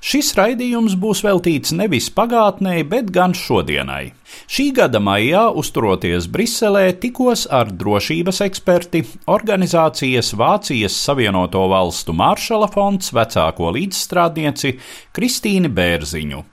Šis raidījums būs veltīts nevis pagātnē, bet gan šodienai. Šī gada maijā, uzturoties Briselē, tikos ar drošības eksperti, organizācijas Vācijas Savienoto Valstu Maršala fonds vecāko līdzstrādnieci Kristīni Bērziņu.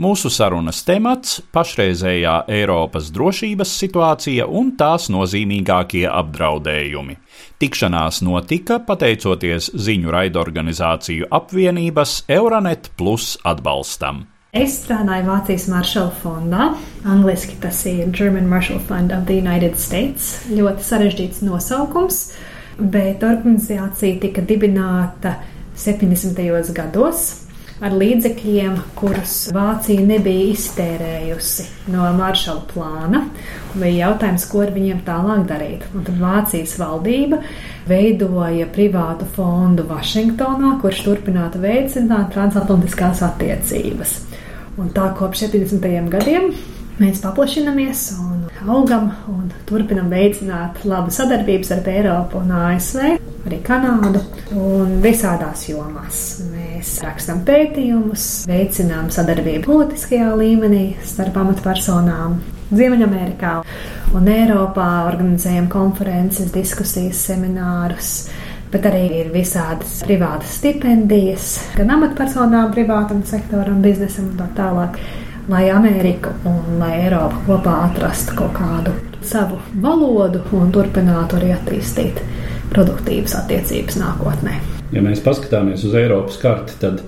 Mūsu sarunas temats - pašreizējā Eiropas drošības situācija un tās nozīmīgākie apdraudējumi. Tikšanās notika pateicoties ziņu raidorganizāciju apvienības Euronet Plus atbalstam. Es strādāju Vācijas Maršala fondā. Angliski tas ir German Marshall Fund of the United States. Ļoti sarežģīts nosaukums, bet organizācija tika dibināta 70. gados ar līdzekļiem, kurus Vācija nebija iztērējusi no Maršala plāna. Bija jautājums, ko ar viņiem tālāk darīt. Un tad Vācijas valdība veidoja privātu fondu Vašingtonā, kurš turpinātu veicināt transatlantiskās attiecības. Un tā kopš 70. gadiem mēs paplašinamies un augam un turpinam veicināt labu sadarbību starp Eiropu un ASV, arī Kanādu un visādās jomās. Mēs rakstam pētījumus, veicinām sadarbību politiskajā līmenī starp amatpersonām Ziemeļamerikā un Eiropā, organizējam konferences, diskusijas, seminārus bet arī ir visādas privātas stipendijas, gan amatpersonām, privātam sektoram, biznesam un tā tālāk lai Amerika un lai Eiropa kopā atrastu kaut kādu savu valodu un turpinātu arī attīstīt produktīvas attiecības nākotnē. Ja mēs paskatāmies uz Eiropas karti, tad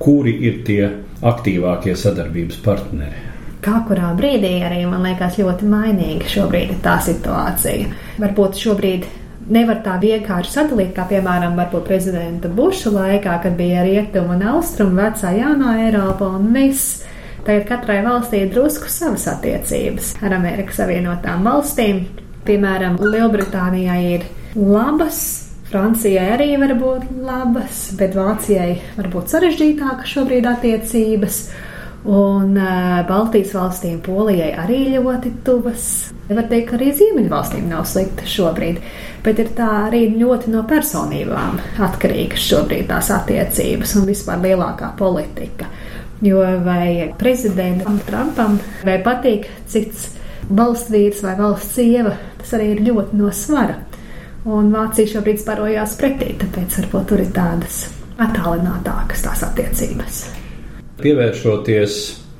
kuri ir tie aktīvākie sadarbības partneri? Kā kurā brīdī arī man liekas ļoti mainīga šobrīd tā situācija. Varbūt šobrīd nevar tā vienkārši sadalīt, kā piemēram varbūt prezidenta Buša laikā, kad bija rietumu un austrumu vecā jaunā Eiropa un viss. Tagad katrai valstī ir drusku savas attiecības ar Amerikas Savienotām valstīm. Piemēram, Lielbritānijai ir labas, Francijai arī var būt labas, bet Vācijai var būt sarežģītākas šobrīd attiecības. Un Baltijas valstīm, Polijai arī ļoti tuvas. Var teikt, ka arī Ziemeļvalstīm nav slikta šobrīd, bet ir tā arī ļoti no personībām atkarīgas šobrīd tās attiecības un vispār lielākā politika. Jo vai prezidentam Trumpam vai patīk cits valsts vīrs vai valsts sieva, tas arī ir ļoti no svara. Un Vācija šobrīd sparojās pretī, tāpēc varbūt tur ir tādas attālinātākas tās attiecības. Pievēršoties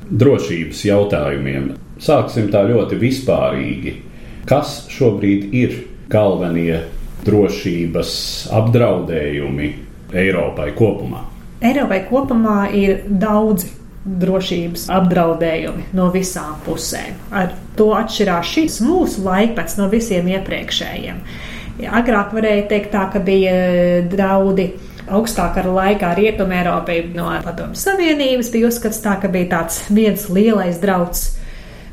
drošības jautājumiem, sāksim tā ļoti vispārīgi. Kas šobrīd ir galvenie drošības apdraudējumi Eiropai kopumā? Eiropai kopumā ir daudzi drošības apdraudējumi no visām pusēm. Ar to atšķirās šis mūsu laikmets no visiem iepriekšējiem. Agrāk varēja teikt tā, ka bija draudi augstākā laikā Rietumē Eiropai no Padomju Savienības, bija uzskats tā, ka bija tāds viens lielais drauds.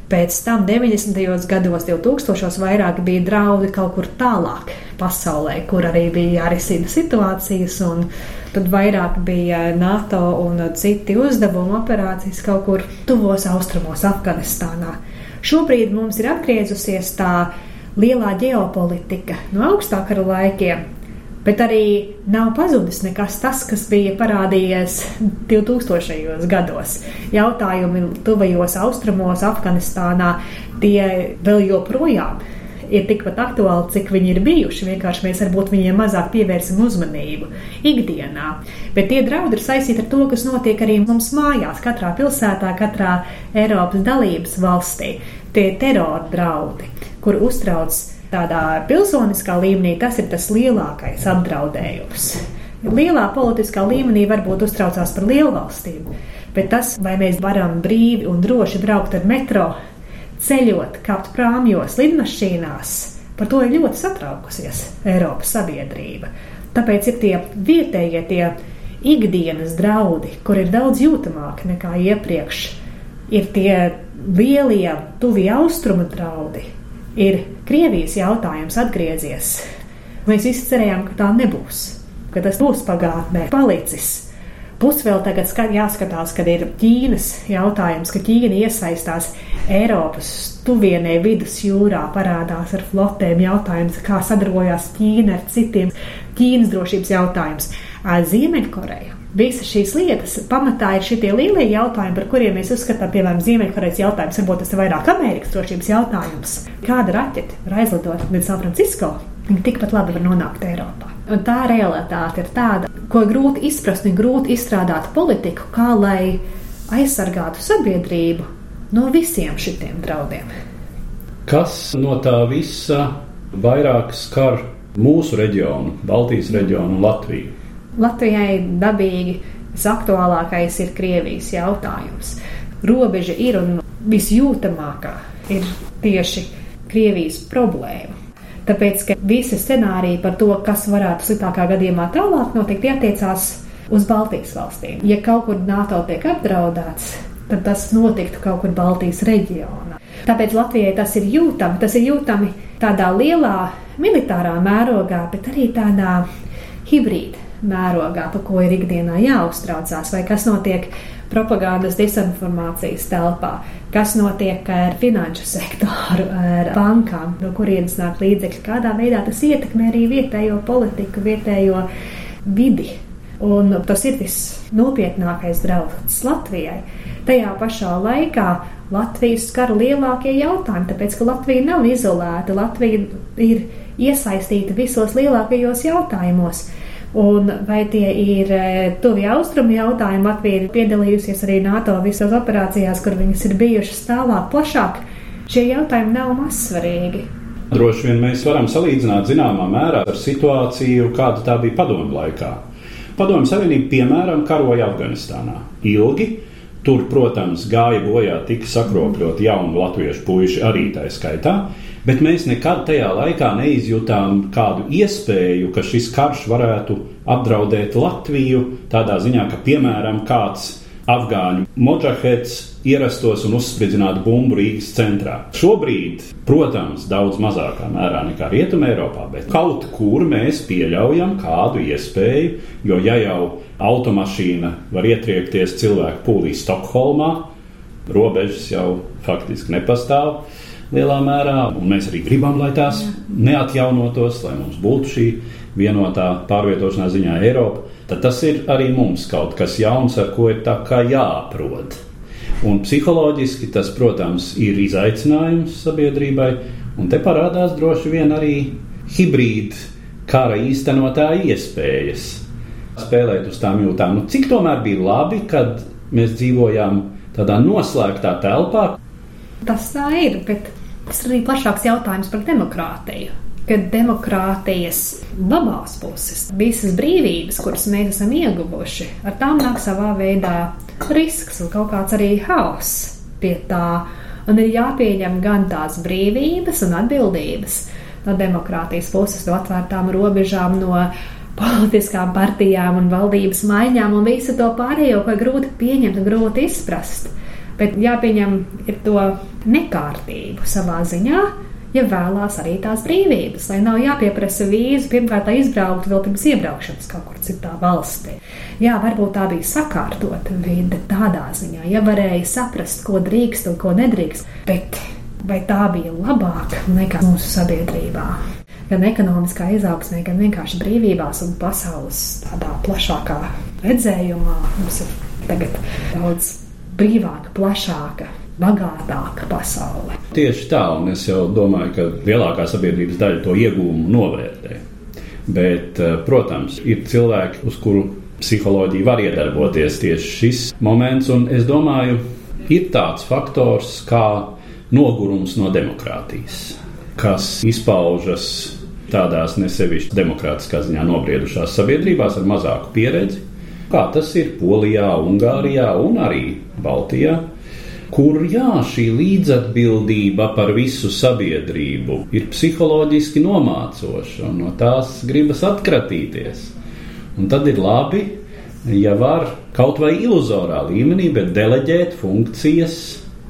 Pēc tam 90. gados, 2000. vairāk bija draudi kaut kur tālāk pasaulē, kur arī bija jārisina situācijas, un tad vairāk bija NATO un citi uzdevumi operācijas kaut kur tuvos austrumos Afganistānā. Šobrīd mums ir atgriezusies tā lielā ģeopolitika no augstākara laikiem, Bet arī nav pazudis nekas tas, kas bija parādījies 2000. gados. Jautājumi tuvajos austrumos, Afganistānā, tie vēl joprojām ir tikpat aktuāli, cik viņi ir bijuši. Vienkārši mēs varbūt viņiem mazāk pievērsim uzmanību ikdienā. Bet tie draudi ir saistīti ar to, kas notiek arī mums mājās, katrā pilsētā, katrā Eiropas dalības valstī. Tie ir terora draudi, kur uztrauc tādā pilsoniskā līmenī tas ir tas lielākais apdraudējums. Lielā politiskā līmenī varbūt uztraucās par lielvalstīm, Bet tas, vai mēs varam brīvi un droši braukt ar metro, ceļot, kāpt prāmjos, lidmašīnās, par to ir ļoti satraukusies Eiropas sabiedrība. Tāpēc ir tie vietējie, tie ikdienas draudi, kur ir daudz jūtamāki nekā iepriekš. Ir tie lielie, tuvie austrumu draudi, ir Krievijas jautājums atgriezies. Mēs visi cerējām, ka tā nebūs, ka tas būs pagātnē palicis. Plus vēl tagad skat, jāskatās, kad ir Ķīnas jautājums, ka Ķīna iesaistās Eiropas tuvienē vidusjūrā, parādās ar flotēm jautājums, kā sadarbojās Ķīna ar citiem Ķīnas drošības jautājums. Ziemeļkoreja. Visas šīs lietas pamatā ir šie lielie jautājumi, par kuriem mēs uzskatām, piemēram, Ziemeļkorejas jautājums. Varbūt tas ir vairāk Amerikas drošības jautājums. Kāda raķete var aizlidot līdz San Francisco? Tikpat labi var nonākt Eiropā. Un tā realitāte ir tāda, ko grūti izprast un grūti izstrādāt politiku, kā lai aizsargātu sabiedrību no visiem šiem draudiem. Kas no tā visa vairāk skar mūsu reģionu, Baltijas reģionu un Latviju? Latvijai dabīgi visaktuālākais ir Krievijas jautājums. Robeža ir un visjūtamākā ir tieši Krievijas problēma. Tāpēc, ka visi scenāriji par to, kas varētu sliktākā gadījumā tālāk notikt, tie attiecās uz Baltijas valstīm. Ja kaut kur NATO tiek apdraudēts, tad tas notiktu kaut kur Baltijas reģionā. Tāpēc Latvijai tas ir jūtami. Tas ir jūtami tādā lielā militārā mērogā, bet arī tādā hibrīda mērogā, par ko ir ikdienā jāuztraucās, vai kas notiek propagandas disinformācijas telpā, kas notiek ar finanšu sektoru, ar bankām, no kurienes nāk līdzekļi, kādā veidā tas ietekmē arī vietējo politiku, vietējo vidi. Un tas ir visnopietnākais draudz Latvijai. Tajā pašā laikā Latvijas skar lielākie jautājumi, tāpēc ka Latvija nav izolēta. Latvija ir iesaistīta visos lielākajos jautājumos. Un vai tie ir e, tuvi austrumi jautājumi? Latvija ir piedalījusies arī NATO visās operācijās, kur viņas ir bijušas tālāk, plašāk. Šie jautājumi nav mazsvarīgi. Droši vien mēs varam salīdzināt zināmā mērā ar situāciju, kāda tā bija padomu laikā. Padomu Savienība, piemēram, karoja Afganistānā ilgi. Tur, protams, gāja bojā tik sakropļot jaunu latviešu puiši arī tā skaitā bet mēs nekad tajā laikā neizjutām kādu iespēju, ka šis karš varētu apdraudēt Latviju tādā ziņā, ka, piemēram, kāds afgāņu močahets ierastos un uzspridzinātu bumbu Rīgas centrā. Šobrīd, protams, daudz mazākā mērā nekā Rietumē, Eiropā, bet kaut kur mēs pieļaujam kādu iespēju, jo ja jau automašīna var ietriekties cilvēku pūlī Stokholmā, robežas jau faktiski nepastāv lielā mērā, un mēs arī gribam, lai tās neatjaunotos, lai mums būtu šī vienotā pārvietošanās ziņā Eiropa, tad tas ir arī mums kaut kas jauns, ar ko ir tā kā jāaprod. Un psiholoģiski tas, protams, ir izaicinājums sabiedrībai, un te parādās droši vien arī hibrīda kara īstenotāja iespējas spēlēt uz tām jūtām. Nu, cik tomēr bija labi, kad mēs dzīvojām tādā noslēgtā telpā? Tas tā ir, bet Tas ir arī plašāks jautājums par demokrātiju. Kad demokrātijas labās puses, visas brīvības, kuras mēs esam ieguvuši, ar tām nāk savā veidā risks un kaut kāds arī haoss pie tā. Un ir jāpieņem gan tās brīvības un atbildības no demokrātijas puses, no atvērtām robežām, no politiskām partijām un valdības maiņām un visu to pārējo, ko grūti pieņemt un grūti izprast. Bet jāpieņem ir to nekārtību savā ziņā, ja vēlās arī tās brīvības, lai nav jāpieprasa vīzu, pirmkārt, lai izbrauktu vēl pirms iebraukšanas kaut kur citā valstī. Jā, varbūt tā bija sakārtota vide tādā ziņā, ja varēja saprast, ko drīkst un ko nedrīkst, bet vai tā bija labāka nekā mūsu sabiedrībā? Gan ekonomiskā izaugsmē, gan vienkārši brīvībās un pasaules tādā plašākā redzējumā mums ir tagad daudz brīvāka, plašāka, bagātāka pasaule. Tieši tā, un es domāju, ka lielākā sabiedrības daļa to iegūmu novērtē. Bet, eh, protams, ir cilvēki, uz kuru psiholoģija var iedarboties tieši šis moments, un es domāju, ir tāds faktors kā nogurums no demokrātijas, kas izpaužas tādās nesevišķi demokrātiskā ziņā nobriedušās sabiedrībās ar mazāku pieredzi, kā tas ir Polijā, Ungārijā un arī Baltijā kur jā, šī līdzatbildība par visu sabiedrību ir psiholoģiski nomācoša, un no tās gribas atkratīties. Un tad ir labi, ja var kaut vai iluzorā līmenī, bet deleģēt funkcijas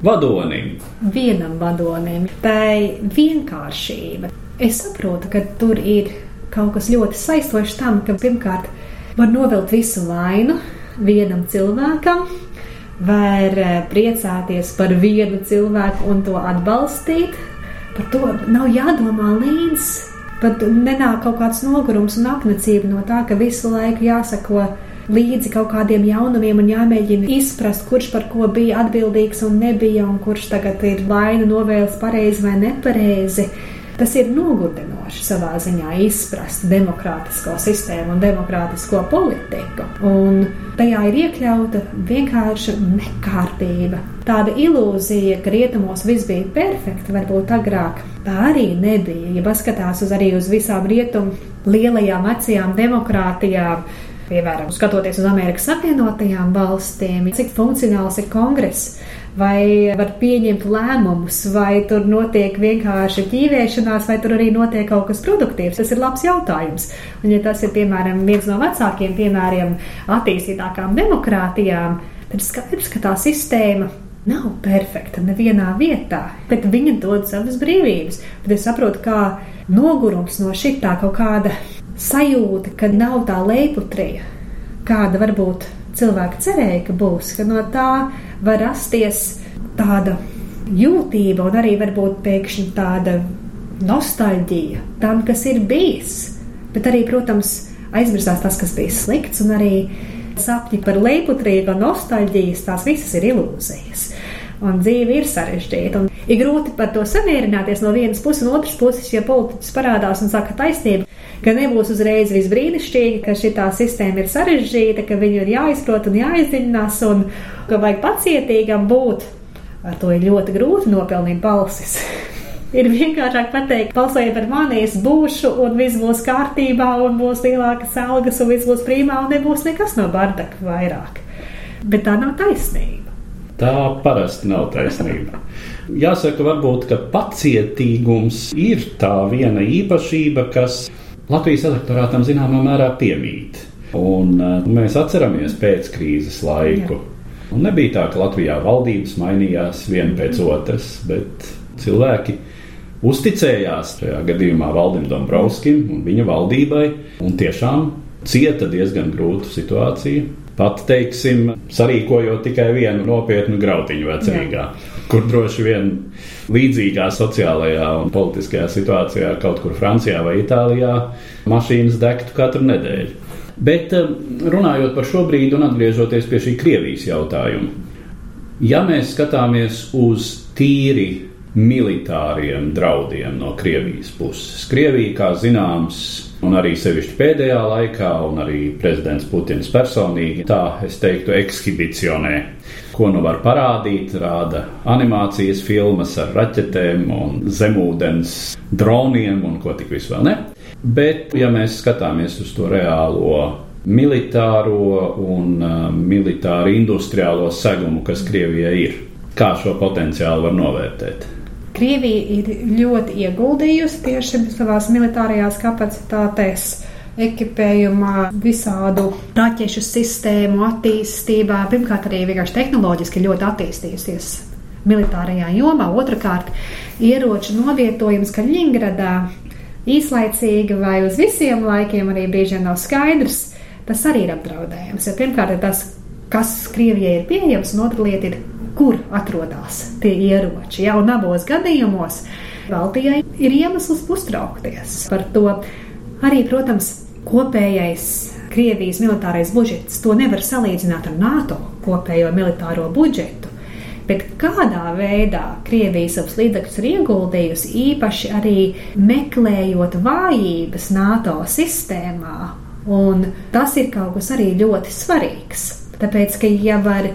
vadonim. Vienam vadonim, tai vienkāršība. Es saprotu, ka tur ir kaut kas ļoti saistošs tam, ka pirmkārt var novilkt visu vainu vienam cilvēkam, var eh, priecāties par vienu cilvēku un to atbalstīt. Par to nav jādomā līdzi. Pat nenāk kaut kāds nogurums un apnicība no tā, ka visu laiku jāsako līdzi kaut kādiem jaunumiem un jāmēģina izprast, kurš par ko bija atbildīgs un nebija, un kurš tagad ir vainu novēlis pareizi vai nepareizi. Tas ir nogurdinoši savā ziņā izprast demokrātisko sistēmu un demokrātisko politiku. Un tajā ir iekļauta vienkārša nekārtība. Tāda ilūzija, ka rietumos viss bija perfekti, varbūt agrāk tā arī nebija. Ja paskatās uz arī uz visām rietumu lielajām vecajām demokrātijām, piemēram, skatoties uz Amerikas Savienotajām valstīm, cik funkcionāls ir kongress vai var pieņemt lēmumus, vai tur notiek vienkārši ķīvēšanās, vai tur arī notiek kaut kas produktīvs. Tas ir labs jautājums. Un, ja tas ir, piemēram, viens no vecākiem piemēriem attīstītākām demokrātijām, tad skaidrs, ka tā sistēma nav perfekta nevienā vietā, bet viņa dod savas brīvības. Bet es saprotu, kā nogurums no šitā kaut kāda sajūta, ka nav tā leiputrija, kāda varbūt cilvēki cerēja, ka būs, ka no tā var rasties tāda jūtība un arī varbūt pēkšņi tāda nostalģija tam, kas ir bijis. Bet arī, protams, aizmirsās tas, kas bija slikts, un arī sapņi par leiputrīgu un nostalģijas, tās visas ir ilūzijas. Un dzīve ir sarežģīta. Ir grūti par to samierināties no vienas puses, un otras puses, ja politiķis parādās un saka taisnību, ka nebūs uzreiz viss brīnišķīgi, ka šī sistēma ir sarežģīta, ka viņu ir jāizprot un jāizdziļinās, un ka vajag pacietīgam būt. Ar to ir ļoti grūti nopelnīt balsis. ir vienkāršāk pateikt, balsojiet par mani, es būšu, un viss būs kārtībā, un būs lielākas algas, un viss būs prīmā, un nebūs nekas no bardaka vairāk. Bet tā nav taisnība. Tā parasti nav taisnība. Jāsaka, varbūt, ka pacietīgums ir tā viena īpašība, kas Latvijas elektorātam zināmā mērā piemīt. Un, uh, mēs atceramies pēckrīzes laiku. Un nebija tā, ka Latvijā valdības mainījās viena pēc otras, bet cilvēki uzticējās šajā gadījumā Valdim Dombrovskim un viņa valdībai, un tiešām cieta diezgan grūtu situāciju. Pat, teiksim, sarīkojot tikai vienu nopietnu grautiņu vecrīgā, kur droši vien līdzīgā sociālajā un politiskajā situācijā kaut kur Francijā vai Itālijā mašīnas degtu katru nedēļu. Bet eh, runājot par šo brīdi un atgriežoties pie šī Krievijas jautājuma, ja mēs skatāmies uz tīri militāriem draudiem no Krievijas puses, Krievija, kā zināms, un arī sevišķi pēdējā laikā, un arī prezidents Putins personīgi, tā es teiktu, ekshibicionē ko nu var parādīt. Rāda animācijas filmas ar raķetēm un zemūdens droniem un ko tik vis vēl ne. Bet, ja mēs skatāmies uz to reālo militāro un uh, militāru industriālo segumu, kas Krievijai ir, kā šo potenciālu var novērtēt? Krievija ir ļoti ieguldījusi tieši savās militārajās kapacitātēs ekipējumā, visādu raķešu sistēmu attīstībā. Pirmkārt, arī vienkārši tehnoloģiski ļoti attīstījusies militārajā jomā. Otrakārt, ieroču novietojums Kaļiņgradā īslaicīgi vai uz visiem laikiem arī vien nav skaidrs. Tas arī ir apdraudējums. Ja pirmkārt, ir tas, kas Krievijai ir pieejams, un otra lieta ir, kur atrodas tie ieroči. Ja, un abos gadījumos Baltijai ir iemesls uztraukties par to. Arī, protams, kopējais Krievijas militārais budžets. To nevar salīdzināt ar NATO kopējo militāro budžetu. Bet kādā veidā Krievija savus līdzekļus ir ieguldījusi, īpaši arī meklējot vājības NATO sistēmā, un tas ir kaut kas arī ļoti svarīgs. Tāpēc, ka ja var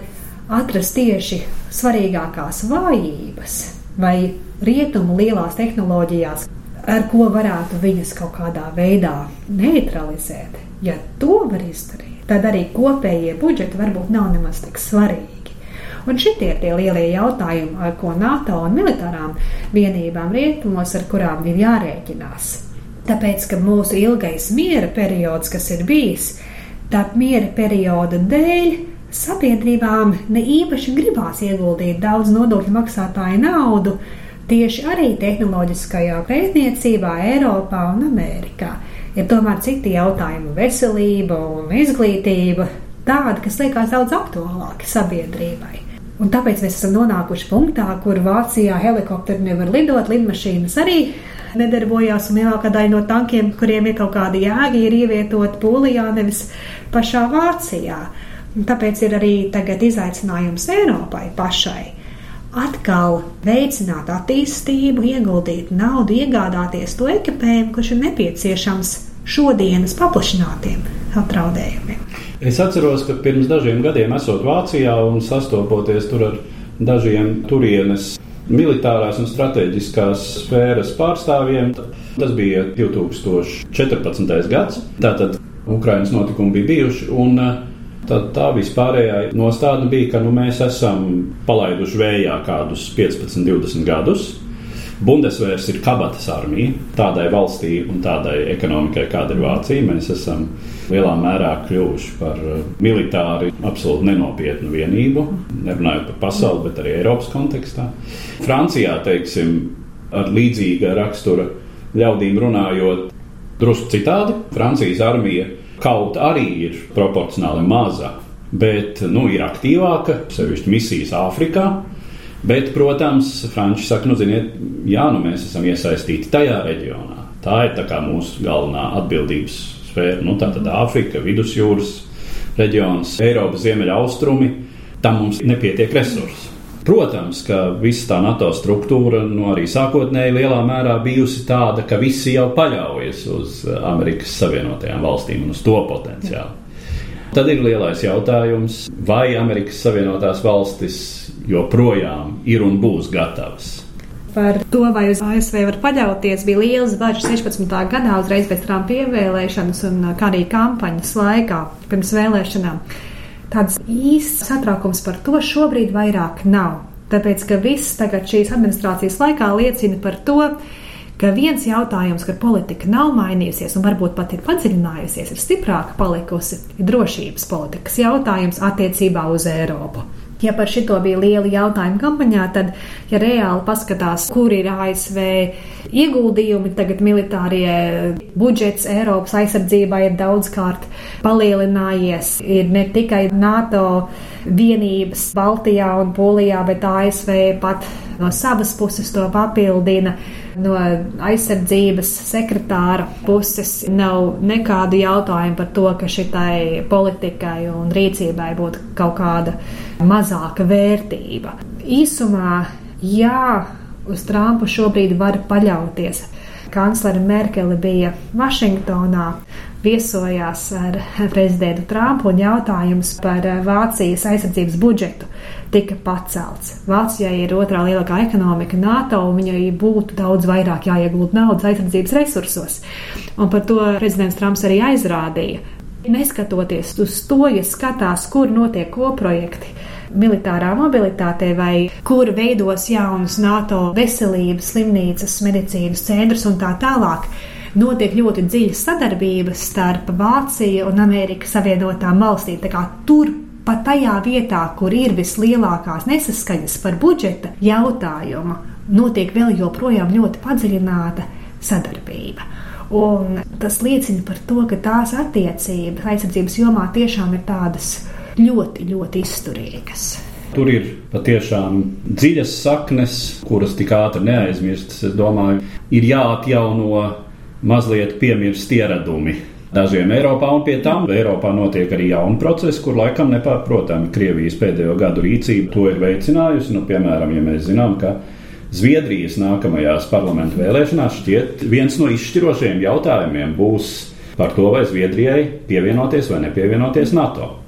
atrast tieši svarīgākās vājības vai rietumu lielās tehnoloģijās, ar ko varētu viņas kaut kādā veidā neutralizēt. Ja to var izdarīt, tad arī kopējie budžeti varbūt nav nemaz tik svarīgi. Un šitie ir tie lielie jautājumi, ar ko NATO un militārām vienībām rietumos, ar kurām ir jārēķinās. Tāpēc, ka mūsu ilgais miera periods, kas ir bijis, tā miera perioda dēļ sabiedrībām ne īpaši gribās ieguldīt daudz nodokļu maksātāju naudu tieši arī tehnoloģiskajā pētniecībā Eiropā un Amerikā. Ir tomēr citi jautājumi - veselība un izglītība, tādi, kas liekas daudz aktuālāki sabiedrībai. Un tāpēc mēs esam nonākuši punktā, kur Vācijā helikopteri nevar lidot, lidmašīnas arī nedarbojās, un lielākā daļa no tankiem, kuriem ir kaut kāda jēga, ir ievietot Polijā, nevis pašā Vācijā. Tāpēc ir arī tagad izaicinājums Eiropai pašai atkal veicināt attīstību, ieguldīt naudu, iegādāties to ekipējumu, kurš ir nepieciešams šodienas paplašinātiem apdraudējumiem. Es atceros, ka pirms dažiem gadiem esot Vācijā un sastopoties tur ar dažiem turienes militārās un strateģiskās sfēras pārstāvjiem. Tas bija 2014. gads. Tātad Ukraiņas notikumi bija bijuši. Un, Tad tā vispārējā nostāja bija, ka nu, mēs esam palaiduši vējā kādus 15, 20 gadus. Bundesvērs ir kabatas armija tādai valstī un tādai ekonomikai, kāda ir Vācija. Mēs esam lielā mērā kļuvuši par uh, militāri absolūti nenopietnu vienību, nerunājot par pasauli, bet arī Eiropas kontekstā. Francijā, teiksim, ar līdzīga rakstura ļaudīm runājot, drusku citādi. Francijas armija kaut arī ir proporcionāli maza, bet nu, ir aktīvāka, sevišķi misijas Āfrikā. Bet, protams, Franči saka, nu, ziniet, jā, nu, mēs esam iesaistīti tajā reģionā. Tā ir tā mūsu galvenā atbildības sfēra. Nu, tā tad Āfrika, Vidusjūras reģions, Eiropas ziemeļaustrumi. Tam mums nepietiek resursi. Protams, ka visa tā NATO struktūra nu, arī sākotnēji lielā mērā bijusi tāda, ka visi jau paļaujas uz Amerikas Savienotajām valstīm un uz to potenciālu. Tad ir lielais jautājums, vai Amerikas Savienotās valstis joprojām ir un būs gatavas par to, vai uz ASV var paļauties, bija liels bažas 16. gadā, uzreiz pēc Trumpa ievēlēšanas un kā arī kampaņas laikā pirms vēlēšanām tāds īsts satraukums par to šobrīd vairāk nav. Tāpēc, ka viss tagad šīs administrācijas laikā liecina par to, ka viens jautājums, ka politika nav mainījusies un varbūt pat ir padziļinājusies, ir stiprāka palikusi, ir drošības politikas jautājums attiecībā uz Eiropu. Ja par šito bija lieli jautājumi kampaņā, tad, ja reāli paskatās, kur ir ASV ieguldījumi, tagad militārie budžets Eiropas aizsardzībai ir daudzkārt palielinājies. Ir ne tikai NATO vienības Baltijā un Polijā, bet ASV pat no savas puses to papildina. No aizsardzības sekretāra puses nav nekādu jautājumu par to, ka šitai politikai un rīcībai būtu kaut kāda mazāka vērtība. Īsumā, jā, uz Trumpu šobrīd var paļauties. Kanclere Merkele bija Vašingtonā, viesojās ar prezidentu Trumpu un jautājums par Vācijas aizsardzības budžetu tika pacelts. Vācijai ir otrā lielākā ekonomika NATO, un viņai būtu daudz vairāk jāiegūt naudas aizsardzības resursos. Un par to prezidents Trumps arī aizrādīja. Neskatoties uz to, ja skatās, kur notiek koprojekti, militārā mobilitātē, vai kur veidos jaunus NATO veselības, slimnīcas, medicīnas centrus un tā tālāk. Notiek ļoti dziļa sadarbība starp Vāciju un Amerikas Savienotām valstīm. Tur pat tajā vietā, kur ir vislielākās nesaskaņas par budžeta jautājumu, notiek vēl joprojām ļoti padziļināta sadarbība. Un tas liecina par to, ka tās attiecības aizsardzības jomā tiešām ir tādas ļoti, ļoti izturīgas. Tur ir patiešām dziļas saknes, kuras tik ātri neaizmirstas. Es domāju, ir jāatjauno mazliet piemirst ieradumi dažiem Eiropā, un pie tam Eiropā notiek arī jauni procesi, kur laikam nepārprotami Krievijas pēdējo gadu rīcība to ir veicinājusi. Nu, piemēram, ja mēs zinām, ka Zviedrijas nākamajās parlamentu vēlēšanās šķiet viens no izšķirošajiem jautājumiem būs par to, vai Zviedrijai pievienoties vai nepievienoties NATO.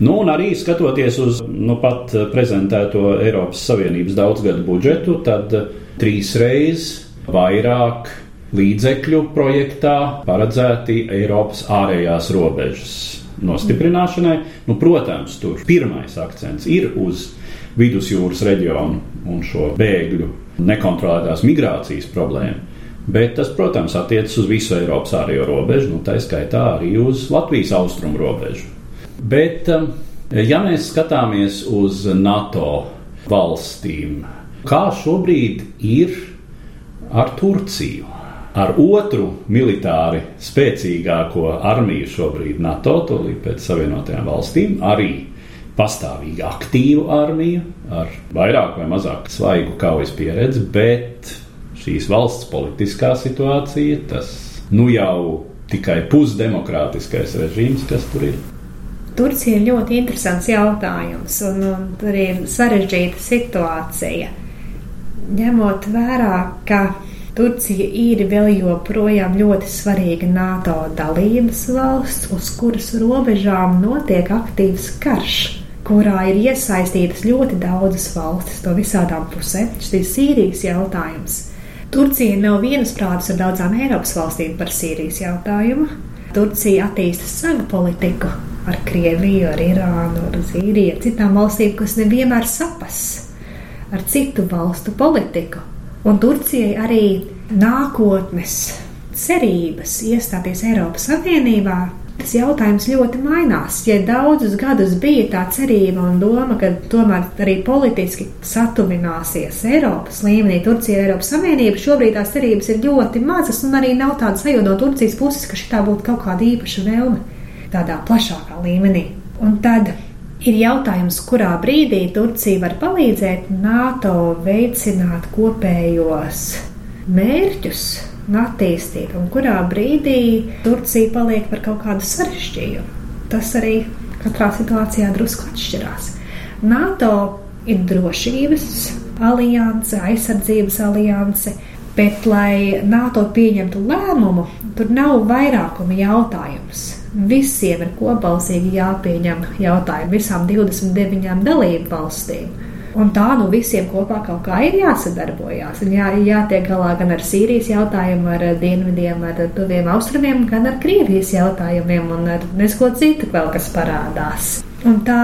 Nu, un arī skatoties uz nu, pat prezentēto Eiropas Savienības daudzgadu budžetu, tad trīs reizes vairāk līdzekļu projektā paredzēti Eiropas ārējās robežas nostiprināšanai. Nu, protams, tur pirmais akcents ir uz vidusjūras reģionu un šo bēgļu nekontrolētās migrācijas problēmu. Bet tas, protams, attiecas uz visu Eiropas ārējo robežu, nu, tā skaitā arī uz Latvijas austrumu robežu. Bet, um, ja mēs skatāmies uz NATO valstīm, kā šobrīd ir ar Turciju? Ar otru militāri spēcīgāko armiju šobrīd NATO, tūlīt pēc Savienotajām valstīm, arī pastāvīgi aktīvu armiju ar vairāk vai mazāk svaigu kaujas pieredzi, bet šīs valsts politiskā situācija, tas nu jau tikai pusdemokrātiskais režīms, kas tur ir. Turcija ir ļoti interesants jautājums, un, un ir sarežģīta situācija. Ņemot vērā, ka Turcija ir vēl joprojām ļoti svarīga NATO dalības valsts, uz kuras robežām notiek aktīvs karš kurā ir iesaistītas ļoti daudzas valstis no visādām pusēm. Šis ir Sīrijas jautājums. Turcija nav vienasprātis ar daudzām Eiropas valstīm par Sīrijas jautājumu. Turcija attīsta savu politiku ar Krieviju, ar Irānu, ar Zīriju, ar citām valstīm, kas nevienmēr sapas ar citu valstu politiku. Un Turcijai arī nākotnes cerības iestāties Eiropas Savienībā tas jautājums ļoti mainās. Ja daudzus gadus bija tā cerība un doma, ka tomēr arī politiski satuvināsies Eiropas līmenī, Turcija Eiropas Savienība, šobrīd tās cerības ir ļoti mazas un arī nav tāda sajūta no Turcijas puses, ka šī būtu kaut kāda īpaša vēlme tādā plašākā līmenī. Un tad ir jautājums, kurā brīdī Turcija var palīdzēt NATO veicināt kopējos mērķus un attīstība, un kurā brīdī Turcija paliek par kaut kādu sarežģījumu. Tas arī katrā situācijā drusku atšķirās. NATO ir drošības alianse, aizsardzības alianse, bet, lai NATO pieņemtu lēmumu, tur nav vairākuma jautājums. Visiem ir kopbalsīgi jāpieņem jautājumi visām 29 dalību valstīm. Un tā nu visiem kopā kaut kā ir jāsadarbojās. Un jā, jātiek galā gan ar Sīrijas jautājumu, ar dienvidiem, ar tuviem austrumiem, gan ar Krievijas jautājumiem un ar nesko citu vēl, kas parādās. Un tā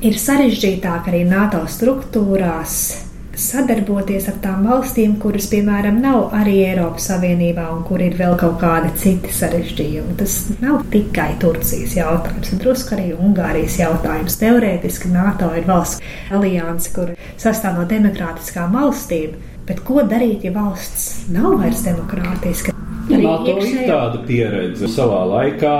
ir sarežģītāk arī NATO struktūrās sadarboties ar tām valstīm, kuras, piemēram, nav arī Eiropas Savienībā un kur ir vēl kaut kādi citi sarežģījumi. Tas nav tikai Turcijas jautājums, bet drusku arī Ungārijas jautājums. Teorētiski NATO ir valsts alianse, kur sastāv no demokrātiskām valstīm, bet ko darīt, ja valsts nav vairs demokrātiska? NATO ir tāda pieredze. Savā laikā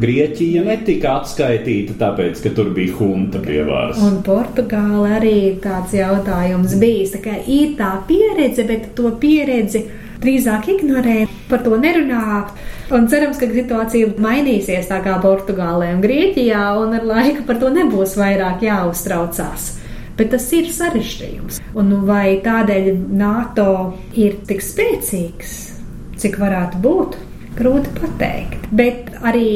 Grieķija netika atskaitīta, tāpēc, ka tur bija hunta pie varas. Un Portugāla arī tāds jautājums bijis. Tā kā ir tā pieredze, bet to pieredzi drīzāk ignorē, par to nerunā. Un cerams, ka situācija mainīsies tā kā Portugālē un Grieķijā, un ar laiku par to nebūs vairāk jāuztraucās. Bet tas ir sarežģījums. Un vai tādēļ NATO ir tik spēcīgs? Cik varētu būt? Grūti pateikt. Bet arī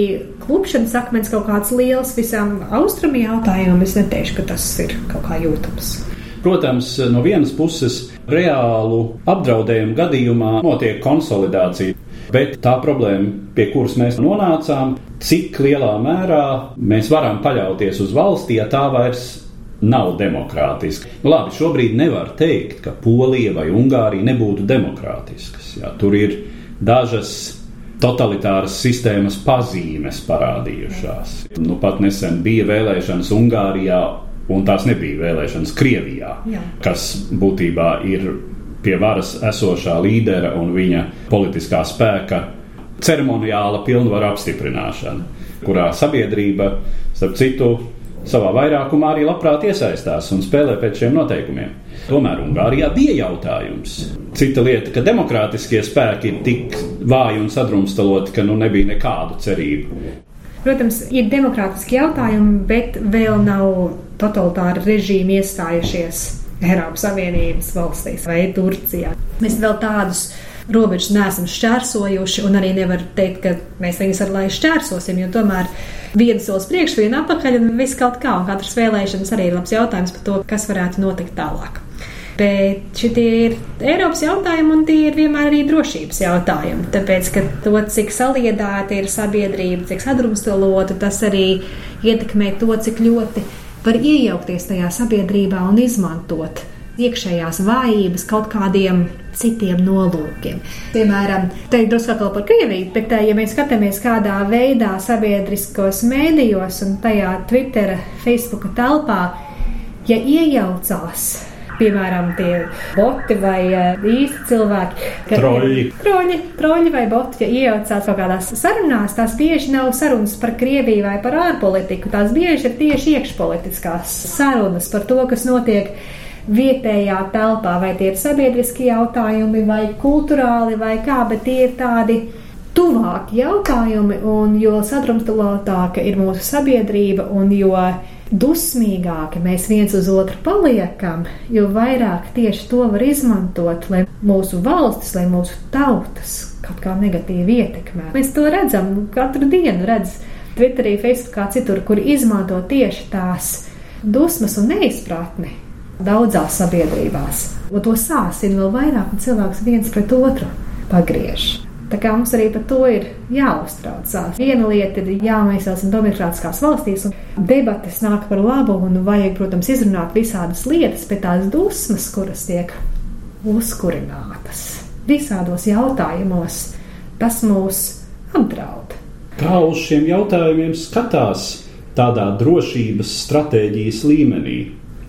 klupšanas akmens kaut kāds liels visam austrumu jautājumam, es neteikšu, ka tas ir kaut kā jūtams. Protams, no vienas puses, reālu apdraudējumu gadījumā notiek konsolidācija. Bet tā problēma, pie kuras mēs nonācām, cik lielā mērā mēs varam paļauties uz valsti, ja tā vairs nav demokrātiska. Nu, labi, šobrīd nevar teikt, ka Polija vai Ungārija nebūtu demokrātiskas. Jā, tur ir dažas totalitāras sistēmas pazīmes parādījušās. Nu, pat nesen bija vēlēšanas Ungārijā, un tās nebija vēlēšanas Krievijā, Jā. kas būtībā ir pie varas esošā līdera un viņa politiskā spēka ceremoniāla pilnvaru apstiprināšana, kurā sabiedrība, starp citu, savā vairākumā arī labprāt iesaistās un spēlē pēc šiem noteikumiem. Tomēr Ungārijā bija jautājums. Cita lieta, ka demokrātiskie spēki ir tik vāji un sadrumstaloti, ka nu nebija nekādu cerību. Protams, ir demokrātiski jautājumi, bet vēl nav totalitāri režīmi iestājušies Eiropas Savienības valstīs vai Turcijā. Mēs vēl tādus robežas neesam šķērsojuši, un arī nevar teikt, ka mēs viņus ar lai šķērsosim, jo tomēr viens solis priekš, viena atpakaļ, un viss kaut kā, un katras vēlēšanas arī ir labs jautājums par to, kas varētu notikt tālāk. Bet šitie ir Eiropas jautājumi, un tie ir vienmēr arī drošības jautājumi. Tāpēc, ka to, cik saliedēta ir sabiedrība, cik sadrumstalota, tas arī ietekmē to, cik ļoti var iejaukties tajā sabiedrībā un izmantot iekšējās vājības kaut kādiem citiem nolūkiem. Piemēram, te ir drusku atkal par Krieviju, bet ja mēs skatāmies kādā veidā sabiedriskos mēdījos un tajā Twitter, Facebook telpā, ja iejaucās piemēram, tie boti vai īsti cilvēki. Troļi. Troļi, troļi vai boti, ja iejaucās kaut kādās sarunās, tās bieži nav sarunas par Krieviju vai par ārpolitiku. Tās bieži ir tieši iekšpolitiskās sarunas par to, kas notiek vietējā telpā, vai tie ir sabiedriski jautājumi, vai kultūrāli, vai kā, bet tie ir tādi tuvāki jautājumi, un jo sadrumstalotāka ir mūsu sabiedrība, un jo dusmīgāki mēs viens uz otru paliekam, jo vairāk tieši to var izmantot, lai mūsu valstis, lai mūsu tautas kaut kā negatīvi ietekmē. Mēs to redzam katru dienu, redzam Twitterī, Facebookā, citur, kur izmanto tieši tās dusmas un neizpratni daudzās sabiedrībās. Un to sāsina vēl vairāk, un cilvēks viens pret otru pagriež. Tā kā mums arī par to ir jāuztraucās. Viena lieta ir jāmaisās un demokrātiskās valstīs, un debates nāk par labu, un vajag, protams, izrunāt visādas lietas, bet tās dusmas, kuras tiek uzkurinātas visādos jautājumos, tas mūs apdraud. Kā uz šiem jautājumiem skatās tādā drošības stratēģijas līmenī?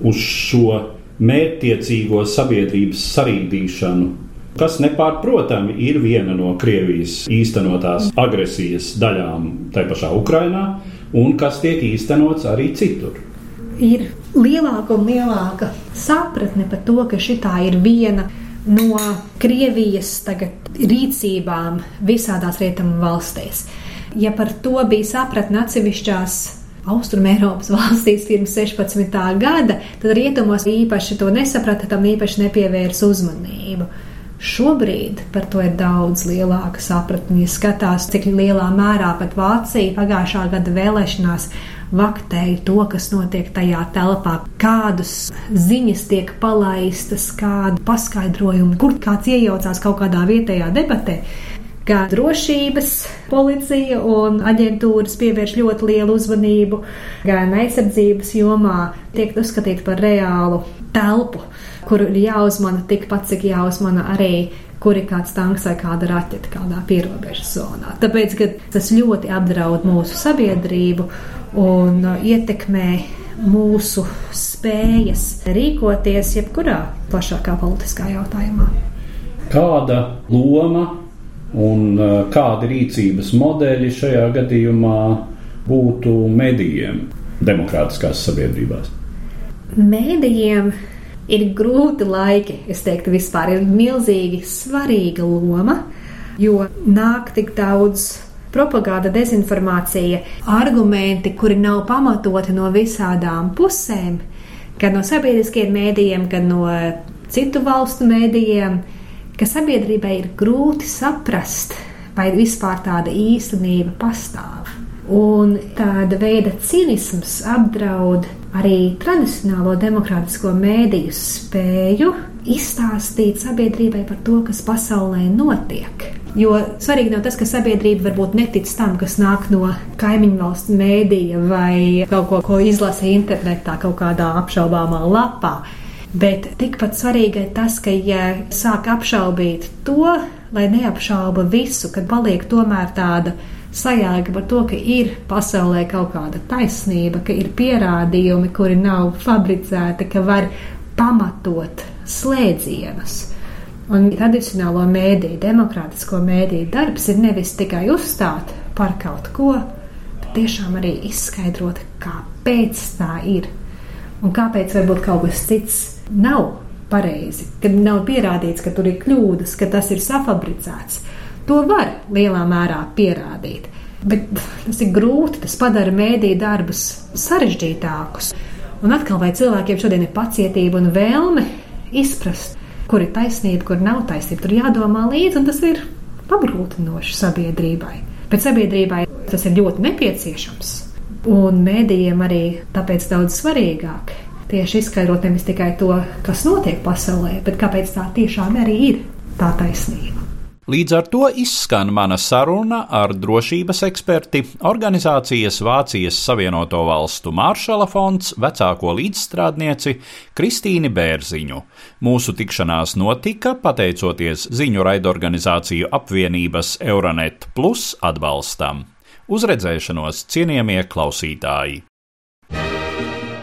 Uz šo mērķtiecīgo sabiedrības sarīdīšanu, kas nepārprotami ir viena no Krievijas īstenotās agresijas daļām tajā pašā Ukrainā, un kas tiek īstenots arī citur. Ir lielāka un lielāka sapratne par to, ka šī ir viena no Krievijas tagad, rīcībām visādās rietumu valstīs. Ja par to bija sapratne atsevišķās Austrumēropas valstīs pirms 16. gada, tad rietumos īpaši to nesaprata, tam īpaši nepievērsa uzmanību. Šobrīd par to ir daudz lielāka sapratne. Ja skatās, cik lielā mērā pat Vācija pagājušā gada vēlēšanās vaktēja to, kas notiek tajā telpā, kādas ziņas tiek palaistas, kādu paskaidrojumu, kur kāds iejaucās kaut kādā vietējā debatē ka drošības policija un aģentūras pievērš ļoti lielu uzmanību gan aizsardzības jomā, tiek uzskatīta par reālu telpu, kur ir jāuzmana tikpat, cik jāuzmana arī kur ir kāds tanks vai kāda raķete kādā pierobežas zonā. Tāpēc tas ļoti apdraud mūsu sabiedrību un ietekmē mūsu spējas rīkoties jebkurā plašākā politiskā jautājumā. Kāda loma un uh, kādi rīcības modeļi šajā gadījumā būtu medijiem demokrātiskās sabiedrībās? Mēdījiem ir grūti laiki, es teiktu, vispār ir milzīgi svarīga loma, jo nāk tik daudz propaganda, dezinformācija, argumenti, kuri nav pamatoti no visādām pusēm, gan no sabiedriskiem mēdījiem, gan no citu valstu mēdījiem ka sabiedrībai ir grūti saprast, vai vispār tāda īstenība pastāv. Un tāda veida cinisms apdraud arī tradicionālo demokrātisko mēdīju spēju izstāstīt sabiedrībai par to, kas pasaulē notiek. Jo svarīgi nav tas, ka sabiedrība varbūt netic tam, kas nāk no kaimiņu valsts mēdīja vai kaut ko, ko izlasa internetā, kaut kādā apšaubāmā lapā. Bet tikpat svarīgi ir tas, ka, ja sāk apšaubīt to, lai neapšauba visu, kad paliek tomēr tāda sajēga par to, ka ir pasaulē kaut kāda taisnība, ka ir pierādījumi, kuri nav fabricēti, ka var pamatot slēdzienus. Un tradicionālo mēdīju, demokrātisko mēdīju darbs ir nevis tikai uzstāt par kaut ko, bet tiešām arī izskaidrot, kāpēc tā ir un kāpēc varbūt kaut kas cits nav pareizi, kad nav pierādīts, ka tur ir kļūdas, ka tas ir safabricēts. To var lielā mērā pierādīt. Bet tas ir grūti, tas padara mēdīju darbus sarežģītākus. Un atkal, vai cilvēkiem šodien ir pacietība un vēlme izprast, kur ir taisnība, kur nav taisnība, tur jādomā līdzi, un tas ir apgrūtinoši sabiedrībai. Bet sabiedrībai tas ir ļoti nepieciešams. Un mēdījiem arī tāpēc daudz svarīgāk tieši izskaidrot nevis tikai to, kas notiek pasaulē, bet kāpēc tā tiešām arī ir tā taisnība. Līdz ar to izskan mana saruna ar drošības eksperti, organizācijas Vācijas Savienoto Valstu Māršala fonds vecāko līdzstrādnieci Kristīni Bērziņu. Mūsu tikšanās notika pateicoties ziņu raidorganizāciju apvienības Euronet Plus atbalstam. Uzredzēšanos cienījamie klausītāji!